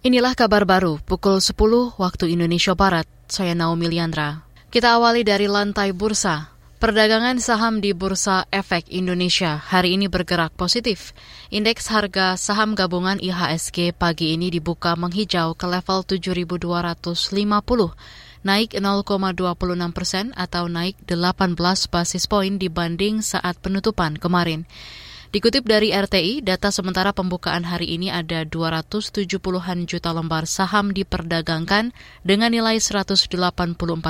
Inilah kabar baru pukul 10 waktu Indonesia Barat. Saya Naomi Liandra. Kita awali dari lantai bursa. Perdagangan saham di Bursa Efek Indonesia hari ini bergerak positif. Indeks harga saham gabungan IHSG pagi ini dibuka menghijau ke level 7.250, naik 0,26 persen atau naik 18 basis poin dibanding saat penutupan kemarin. Dikutip dari RTI, data sementara pembukaan hari ini ada 270-an juta lembar saham diperdagangkan dengan nilai 184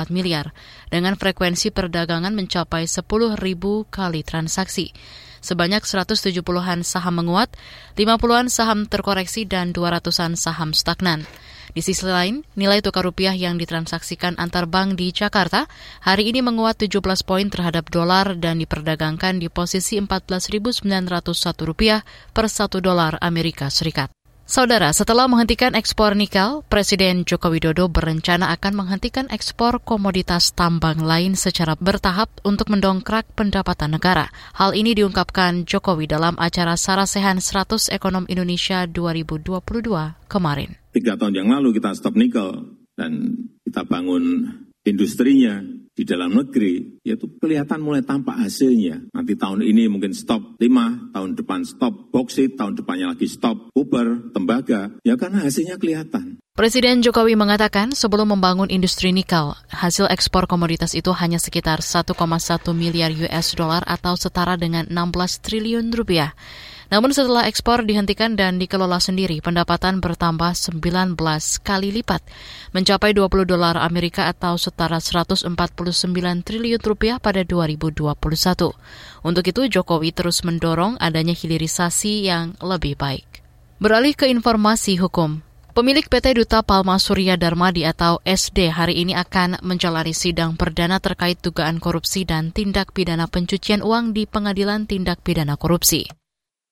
miliar, dengan frekuensi perdagangan mencapai 10 ribu kali transaksi. Sebanyak 170-an saham menguat, 50-an saham terkoreksi, dan 200-an saham stagnan. Di sisi lain, nilai tukar rupiah yang ditransaksikan antar bank di Jakarta hari ini menguat 17 poin terhadap dolar dan diperdagangkan di posisi 14.901 rupiah per satu dolar Amerika Serikat. Saudara, setelah menghentikan ekspor nikel, Presiden Joko Widodo berencana akan menghentikan ekspor komoditas tambang lain secara bertahap untuk mendongkrak pendapatan negara. Hal ini diungkapkan Jokowi dalam acara Sarasehan 100 Ekonom Indonesia 2022 kemarin. Tiga tahun yang lalu kita stop nikel dan kita bangun industrinya di dalam negeri, yaitu kelihatan mulai tampak hasilnya. Nanti tahun ini mungkin stop lima, tahun depan stop boksit, tahun depannya lagi stop kuber, tembaga, ya karena hasilnya kelihatan. Presiden Jokowi mengatakan sebelum membangun industri nikel, hasil ekspor komoditas itu hanya sekitar 1,1 miliar US dollar atau setara dengan 16 triliun rupiah. Namun setelah ekspor dihentikan dan dikelola sendiri, pendapatan bertambah 19 kali lipat, mencapai 20 dolar Amerika atau setara 149 triliun rupiah pada 2021. Untuk itu, Jokowi terus mendorong adanya hilirisasi yang lebih baik. Beralih ke informasi hukum, Pemilik PT Duta Palma Surya Darmadi atau SD hari ini akan menjalani sidang perdana terkait dugaan korupsi dan tindak pidana pencucian uang di Pengadilan Tindak Pidana Korupsi.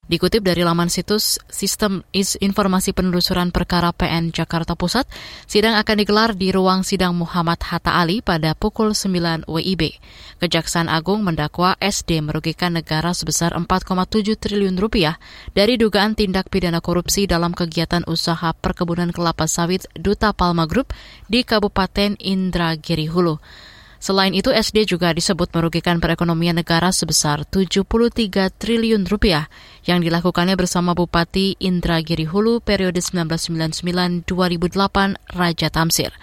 Dikutip dari laman situs Sistem Informasi Penelusuran Perkara PN Jakarta Pusat, sidang akan digelar di ruang sidang Muhammad Hatta Ali pada pukul 9 WIB. Kejaksaan Agung mendakwa SD merugikan negara sebesar 4,7 triliun rupiah dari dugaan tindak pidana korupsi dalam kegiatan usaha perkebunan kelapa sawit Duta Palma Group di Kabupaten Indragiri Hulu. Selain itu, SD juga disebut merugikan perekonomian negara sebesar 73 triliun rupiah yang dilakukannya bersama Bupati Indragiri Hulu periode 1999-2008 Raja Tamsir.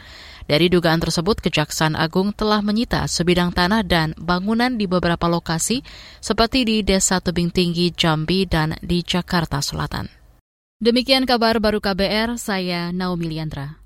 Dari dugaan tersebut, Kejaksaan Agung telah menyita sebidang tanah dan bangunan di beberapa lokasi seperti di Desa Tebing Tinggi, Jambi, dan di Jakarta Selatan. Demikian kabar baru KBR, saya Naomi Liandra.